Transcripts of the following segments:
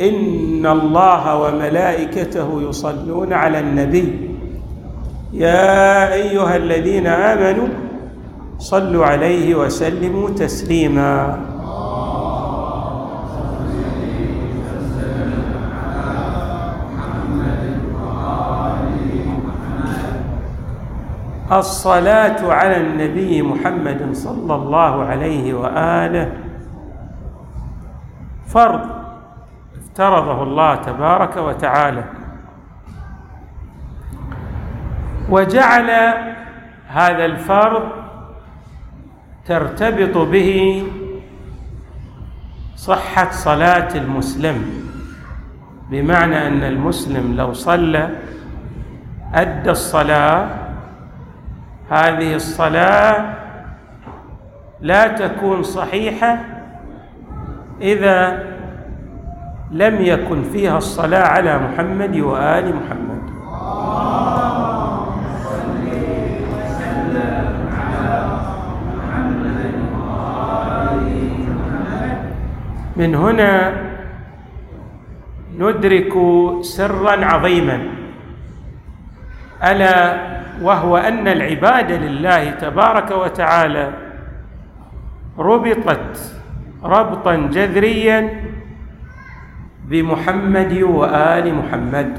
إن الله وملائكته يصلون على النبي. يا أيها الذين آمنوا صلوا عليه وسلموا تسليما. الصلاة على النبي محمد صلى الله عليه وآله فرض. افترضه الله تبارك وتعالى. وجعل هذا الفرض ترتبط به صحة صلاة المسلم بمعنى أن المسلم لو صلى أدى الصلاة هذه الصلاة لا تكون صحيحة إذا لم يكن فيها الصلاة على محمد وآل محمد. من هنا ندرك سرا عظيما ألا وهو أن العباده لله تبارك وتعالى ربطت ربطا جذريا بمحمد وآل محمد.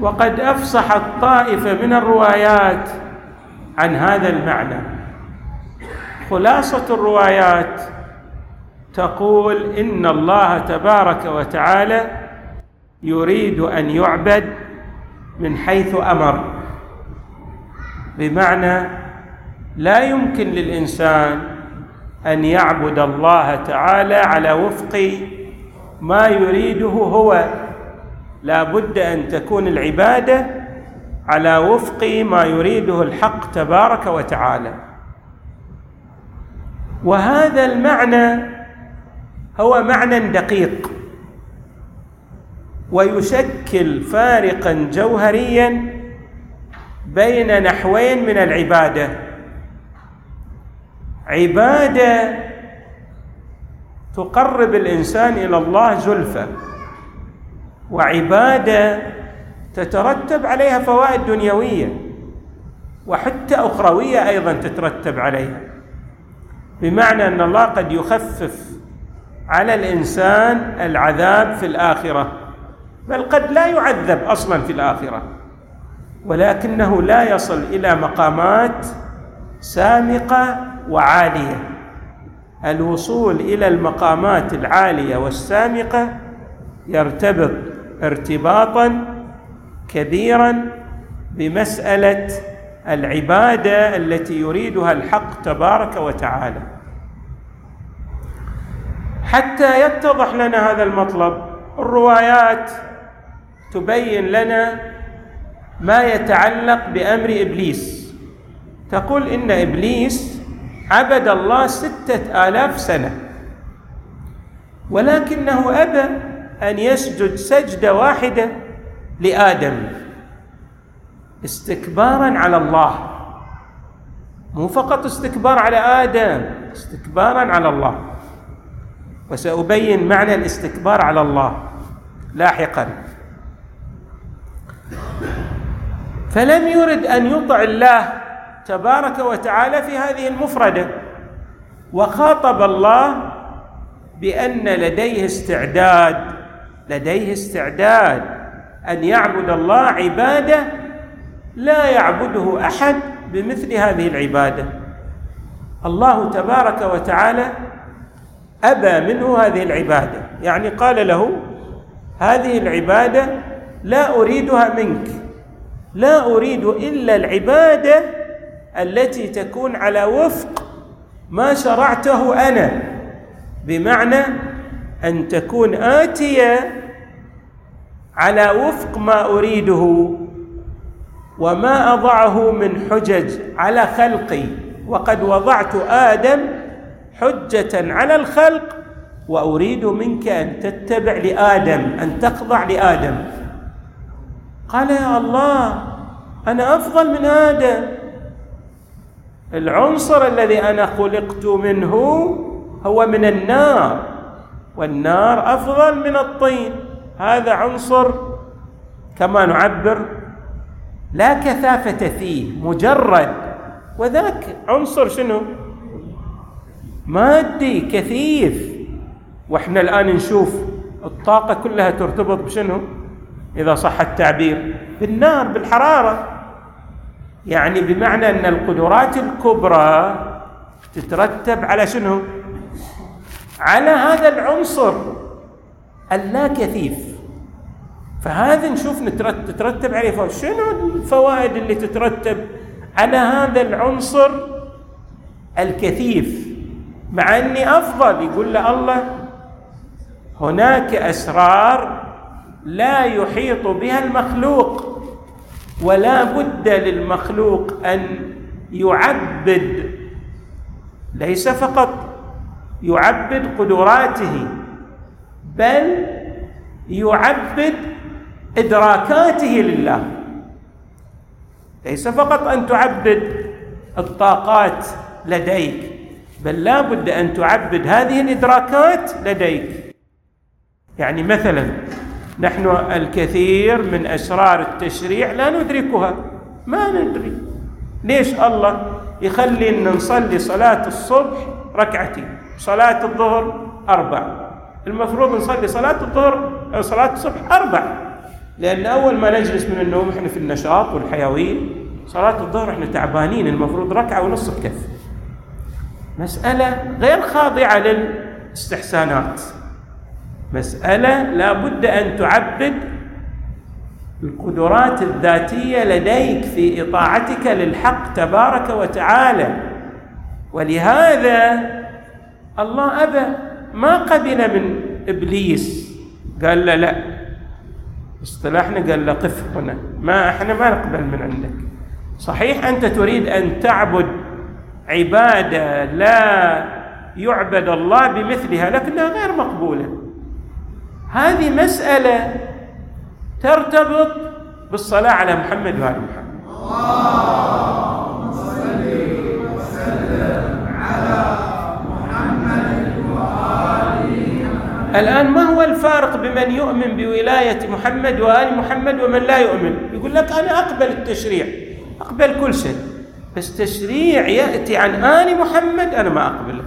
وقد أفصحت طائفة من الروايات عن هذا المعنى. خلاصة الروايات تقول إن الله تبارك وتعالى يريد أن يعبد من حيث أمر. بمعنى لا يمكن للإنسان أن يعبد الله تعالى على وفق ما يريده هو. لا بد أن تكون العبادة على وفق ما يريده الحق تبارك وتعالى. وهذا المعنى هو معنى دقيق ويشكل فارقا جوهريا بين نحوين من العبادة. عبادة تقرب الإنسان إلى الله زلفى وعبادة تترتب عليها فوائد دنيوية وحتى أخروية أيضا تترتب عليها. بمعنى أن الله قد يخفف على الإنسان العذاب في الآخرة بل قد لا يعذب أصلا في الآخرة. ولكنه لا يصل إلى مقامات سامقة وعالية. الوصول إلى المقامات العالية والسامقة يرتبط ارتباطا كبيرا بمسألة العبادة التي يريدها الحق تبارك وتعالى. حتى يتضح لنا هذا المطلب الروايات تبين لنا ما يتعلق بأمر إبليس. تقول إن إبليس عبد الله ستة آلاف سنة ولكنه أبى أن يسجد سجدة واحدة لآدم استكبارا على الله. مو فقط استكبار على آدم استكبارا على الله. وسأبين معنى الاستكبار على الله لاحقا. فلم يرد أن يطع الله تبارك وتعالى في هذه المفردة. وخاطب الله بأن لديه استعداد لديه استعداد أن يعبد الله عبادة لا يعبده أحد بمثل هذه العبادة. الله تبارك وتعالى أبى منه هذه العبادة. يعني قال له هذه العبادة لا أريدها منك. لا أريد إلا العبادة التي تكون على وفق ما شرعته أنا بمعنى أن تكون آتية على وفق ما أريده وما أضعه من حجج على خلقي. وقد وضعت آدم حجة على الخلق وأريد منك أن تتبع لآدم أن تخضع لآدم. قال يا الله أنا أفضل من آدم. العنصر الذي أنا خلقت منه هو من النار والنار أفضل من الطين. هذا عنصر كما نعبر لا كثافة فيه مجرد. وذاك عنصر شنو؟ مادي كثيف. وإحنا الآن نشوف الطاقة كلها ترتبط بشنو؟ إذا صح التعبير بالنار بالحرارة. يعني بمعنى أن القدرات الكبرى تترتب على شنو؟ على هذا العنصر اللا كثيف فهذا نشوف تترتب عليه. شنو الفوائد اللي تترتب على هذا العنصر الكثيف؟ مع أني أفضل يقول له الله هناك أسرار لا يحيط بها المخلوق. ولا بد للمخلوق أن يعبد ليس فقط يعبد قدراته بل يعبد إدراكاته لله. ليس فقط أن تعبد الطاقات لديك بل لا بد أن تعبد هذه الإدراكات لديك. يعني مثلا نحن الكثير من أسرار التشريع لا ندركها. ما ندري. ليش الله يخلي إن نصلي صلاة الصبح ركعتين صلاة الظهر أربع. المفروض نصلي صلاة الظهر صلاة الصبح أربع. لأن أول ما نجلس من النوم إحنا في النشاط والحيوية صلاة الظهر إحنا تعبانين المفروض ركعة ونص تكفي مسألة غير خاضعة للإستحسانات. مسألة لا بد أن تعبد القدرات الذاتية لديك في إطاعتك للحق تبارك وتعالى. ولهذا الله أبى ما قبل من إبليس. قال له لا. اصطلحنا قال له قف هنا. ما إحنا ما نقبل من عندك. صحيح أنت تريد أن تعبد عبادة لا يعبد الله بمثلها لكنها غير مقبولة. هذه مسألة ترتبط بالصلاة على محمد وآل محمد. اللهم وسلم على محمد الآن ما هو الفارق بمن يؤمن بولاية محمد وآل محمد ومن لا يؤمن؟ يقول لك أنا أقبل التشريع أقبل كل شيء بس تشريع يأتي عن آل محمد أنا ما أقبله.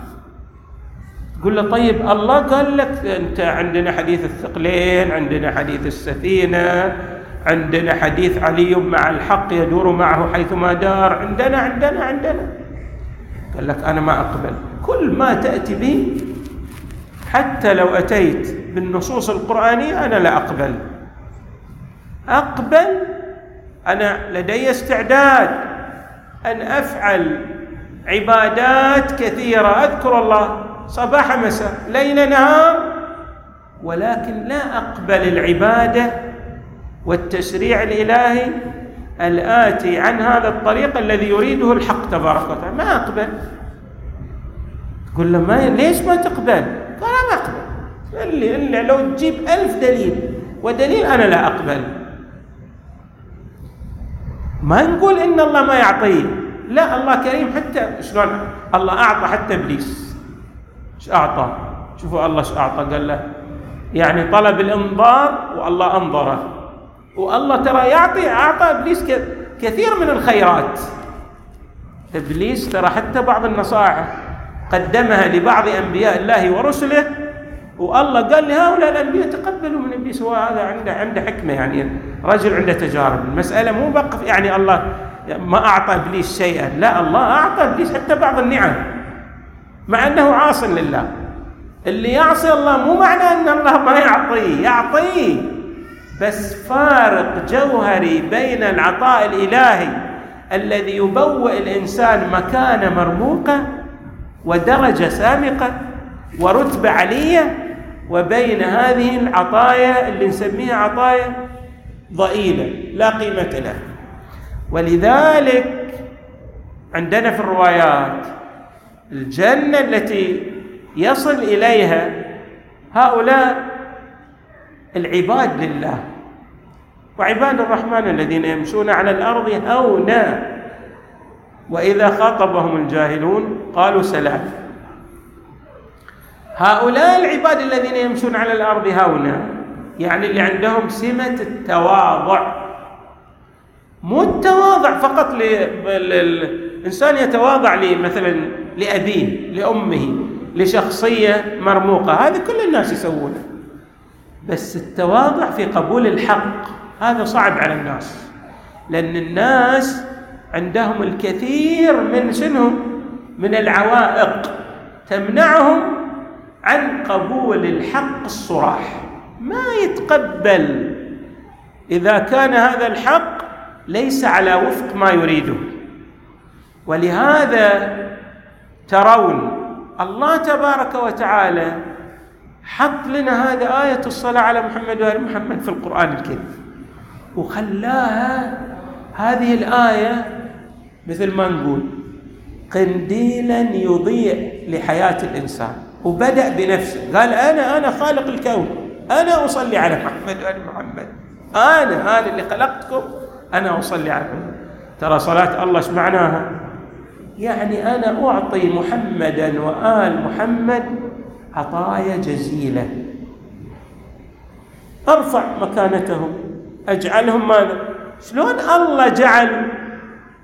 قل له طيب الله قال لك أنت عندنا حديث الثقلين عندنا حديث السفينة عندنا حديث علي مع الحق يدور معه حيثما دار عندنا عندنا عندنا. قال لك أنا ما أقبل. كل ما تأتي به حتى لو أتيت بالنصوص القرآنية أنا لا أقبل. أقبل أنا لدي استعداد أن أفعل عبادات كثيرة. أذكر الله. صباح مساء ليل نهار. ولكن لا أقبل العبادة والتشريع الإلهي الاتي عن هذا الطريق الذي يريده الحق تبارك وتعالى. ما أقبل. تقول له ما ليش ما تقبل؟ قال ما أقبل. اللي, اللي لو تجيب ألف دليل ودليل أنا لا أقبل. ما نقول إن الله ما يعطيه لا الله كريم حتى شلون؟ الله أعطى حتى إبليس. إيش اعطى شوفوا الله إيش اعطى قال له يعني طلب الانظار والله أنظره. والله ترى يعطي أعطى إبليس كثير من الخيرات. إبليس ترى حتى بعض النصائح قدمها لبعض أنبياء الله ورسله والله قال لهؤلاء الأنبياء تقبلوا من إبليس هو هذا عنده عنده حكمة يعني رجل عنده تجارب. المسألة مو بقف يعني الله ما أعطى إبليس شيئا لا الله أعطى إبليس حتى بعض النعم. مع أنه عاص لله. اللي يعصي الله مو معنى أن الله ما يعطيه يعطيه. بس فارق جوهري بين العطاء الإلهي الذي يبوئ الإنسان مكانة مرموقة ودرجة سامقة ورتبة علية وبين هذه العطايا اللي نسميها عطايا ضئيلة لا قيمة لها. ولذلك عندنا في الروايات الجنة التي يصل إليها هؤلاء العباد لله. وعباد الرحمن الذين يمشون على الأرض هونا وإذا خاطبهم الجاهلون قالوا سلام. هؤلاء العباد الذين يمشون على الأرض هونا يعني اللي عندهم سمة التواضع. مو التواضع فقط الإنسان يتواضع مثلا لأبيه لأمه لشخصية مرموقة هذا كل الناس يسوونه. بس التواضع في قبول الحق هذا صعب على الناس. لأن الناس عندهم الكثير من شنو؟ من العوائق تمنعهم عن قبول الحق الصراح. ما يتقبل. إذا كان هذا الحق ليس على وفق ما يريده. ولهذا ترون الله تبارك وتعالى حط لنا هذا آية الصلاة على محمد وآل محمد في القرآن الكريم. وخلاها هذه الآية مثل ما نقول قنديلا يضيء لحياة الإنسان. وبدأ بنفسه. قال أنا أنا خالق الكون. أنا أصلي على محمد وآل محمد. أنا أنا اللي خلقتكم. أنا أصلي على محمد. ترى صلاة الله إيش معناها؟ يعني أنا أعطي محمدا وآل محمد عطايا جزيلة. أرفع مكانتهم أجعلهم ماذا؟ شلون الله جعل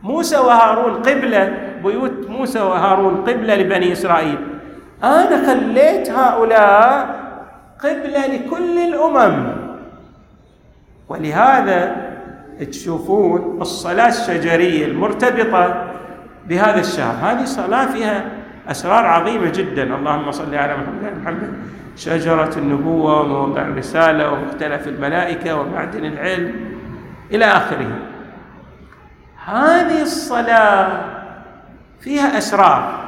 موسى وهارون قبلة بيوت موسى وهارون قبلة لبني إسرائيل؟ أنا خليت هؤلاء قبلة لكل الأمم. ولهذا تشوفون الصلاة الشجرية المرتبطة بهذا الشهر. هذه صلاة فيها أسرار عظيمة جدا. اللهم صل على محمد. محمد. شجرة النبوة وموضع الرسالة ومختلف الملائكة ومعدن العلم إلى آخره. هذه الصلاة فيها أسرار.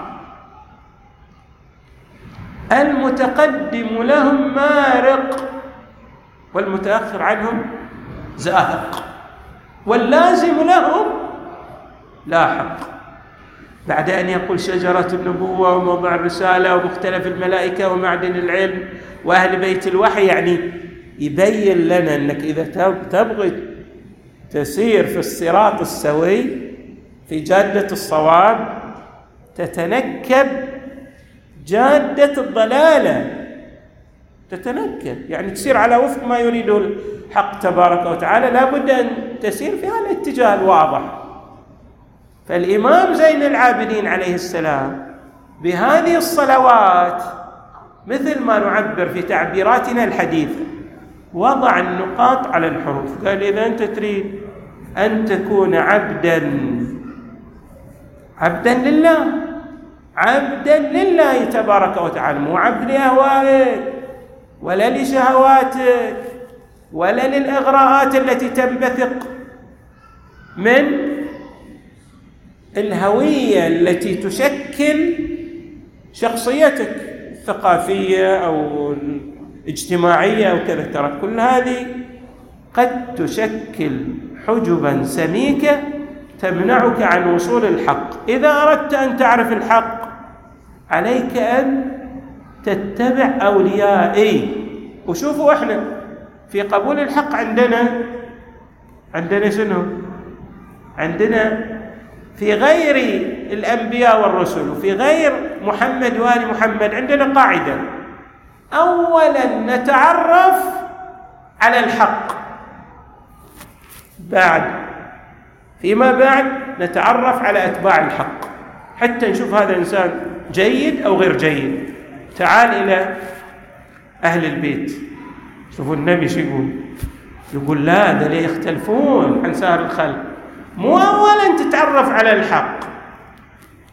المتقدم لهم مارق والمتأخر عنهم زاهق واللازم لهم لاحق بعد أن يقول شجرة النبوة وموضع الرسالة ومختلف الملائكة ومعدن العلم وأهل بيت الوحي يعني يبين لنا أنك إذا تبغي تسير في الصراط السوي في جادة الصواب تتنكب جادة الضلالة. تتنكب يعني تسير على وفق ما يريده الحق تبارك وتعالى. لا بد أن تسير في هذا الاتجاه الواضح. فالإمام زين العابدين عليه السلام بهذه الصلوات مثل ما نعبر في تعبيراتنا الحديثة وضع النقاط على الحروف. قال إذا أنت تريد أن تكون عبدا عبدا لله عبدا لله تبارك وتعالى مو عبد لأهوائك ولا لشهواتك ولا للإغراءات التي تنبثق من الهوية التي تشكل شخصيتك الثقافية أو الاجتماعية أو كذا. ترى كل هذه قد تشكل حجبا سميكة تمنعك عن وصول الحق. إذا أردت أن تعرف الحق عليك أن تتبع أوليائي. وشوفوا إحنا في قبول الحق عندنا عندنا شنو؟ عندنا في غير الأنبياء والرسل وفي غير محمد وآل محمد عندنا قاعدة. أولا نتعرف على الحق. بعد فيما بعد نتعرف على أتباع الحق. حتى نشوف هذا إنسان جيد أو غير جيد. تعال إلى أهل البيت. شوفوا النبي شو يقول يقول لا ده يختلفون عن سائر الخلق؟ مو اولا تتعرف على الحق.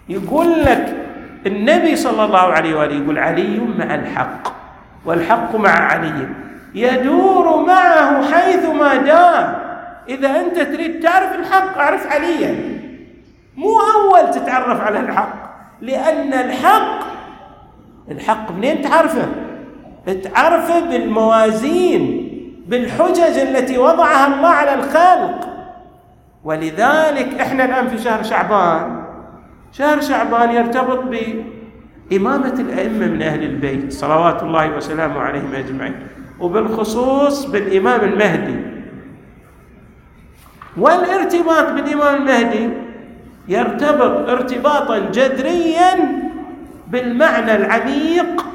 يقول لك النبي صلى الله عليه وآله يقول علي مع الحق والحق مع علي. يدور معه حيث ما دام. إذا أنت تريد تعرف الحق أعرف عليا. مو أول تتعرف على الحق. لأن الحق الحق منين تعرفه؟ تعرفه بالموازين بالحجج التي وضعها الله على الخلق. ولذلك إحنا الآن في شهر شعبان شهر شعبان يرتبط بإمامة الأئمة من أهل البيت صلوات الله وسلامه عليهم أجمعين وبالخصوص بالإمام المهدي. والارتباط بالإمام المهدي يرتبط ارتباطا جذريا بالمعنى العميق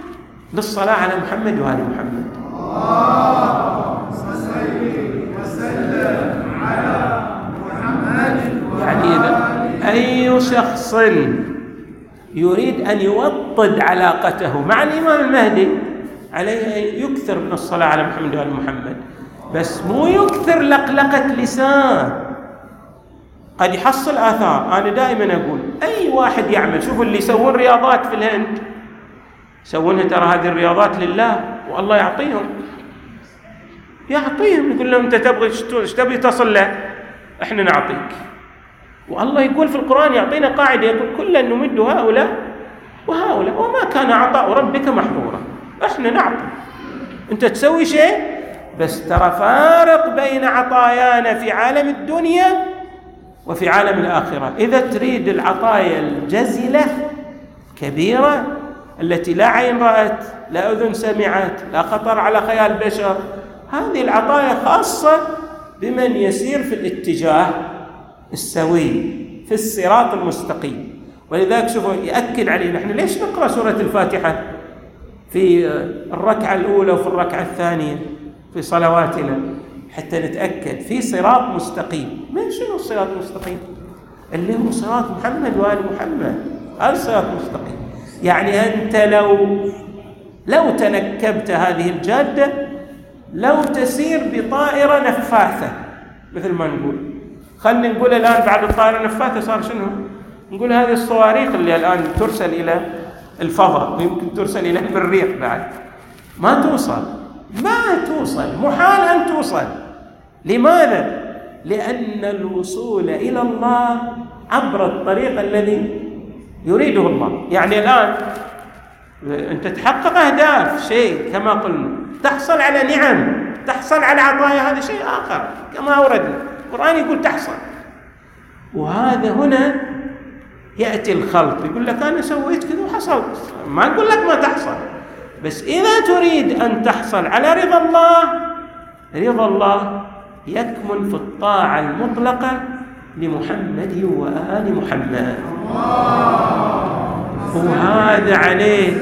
للصلاة على محمد وآل محمد. إذا أي شخص يريد أن يوطد علاقته مع الإمام المهدي عليه أن يكثر من الصلاة على محمد وآل محمد. بس مو يكثر لقلقة لسان. قد يحصل آثار. أنا دائما أقول أي واحد يعمل شوفوا اللي يسوون رياضات في الهند. يسوونها ترى هذه الرياضات لله والله يعطيهم. يعطيهم يقول لهم أنت تبغي إيش تبي تصل له؟ إحنا نعطيك. والله يقول في القرآن يعطينا قاعدة يقول كلا نمد هؤلاء وهؤلاء وما كان عطاء ربك محظورا. إحنا نعطي. أنت تسوي شيء؟ بس ترى فارق بين عطايانا في عالم الدنيا وفي عالم الآخرة. إذا تريد العطايا الجزلة كبيرة التي لا عين رأت لا أذن سمعت لا خطر على خيال بشر هذه العطايا خاصة بمن يسير في الاتجاه السوي في الصراط المستقيم. ولذلك شوفوا يأكد علينا نحن ليش نقرأ سورة الفاتحة في الركعة الأولى وفي الركعة الثانية في صلواتنا حتى نتأكد في صراط مستقيم. من شنو الصراط المستقيم؟ اللي هو صراط محمد وآل محمد. هذا الصراط المستقيم يعني أنت لو لو تنكبت هذه الجادة لو تسير بطائرة نفاثة مثل ما نقول. خلينا نقول الآن بعد الطائرة نفاثة صار شنو؟ نقول هذه الصواريخ اللي الآن ترسل إلى الفضاء ويمكن ترسل إلى المريخ بعد. ما توصل ما توصل محال أن توصل. لماذا؟ لأن الوصول إلى الله عبر الطريق الذي يريده الله. يعني الآن أنت تحقق أهداف شيء كما قلنا. تحصل على نعم تحصل على عطايا هذا شيء آخر كما أوردنا. القرآن يقول تحصل. وهذا هنا يأتي الخلط يقول لك أنا سويت كذا وحصلت ما أقول لك ما تحصل بس إذا تريد أن تحصل على رضا الله رضا الله يكمن في الطاعة المطلقة لمحمد وآل محمد. وهذا عليه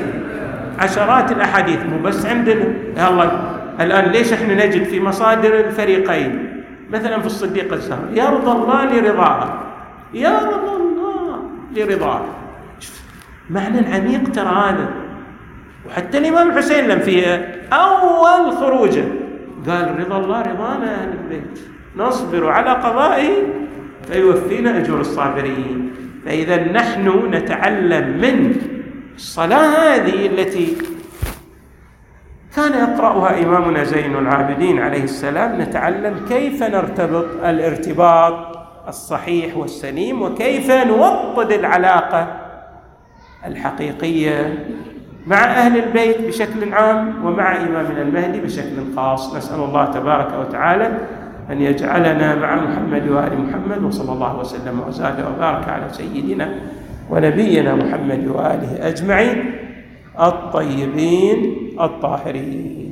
عشرات الأحاديث مو بس عندنا. الله الآن ليش إحنا نجد في مصادر الفريقين؟ مثلا في الصديق الزهر يرضى الله لرضاه يرضى الله لرضاه معنى عميق ترى هذا. وحتى الإمام الحسين لم في أول خروجه. قال رضا الله رضانا أهل البيت. نصبر على قضائه فيوفينا أجور الصابرين. فإذا نحن نتعلم من الصلاة هذه التي كان يقرأها إمامنا زين العابدين عليه السلام نتعلم كيف نرتبط الارتباط الصحيح والسليم وكيف نوطد العلاقة الحقيقية مع أهل البيت بشكل عام ومع إمامنا المهدي بشكل خاص. نسأل الله تبارك وتعالى أن يجعلنا مع محمد وآل محمد وصلى الله وسلم وزاد وبارك على سيدنا ونبينا محمد وآله أجمعين. الطيبين الطاهرين.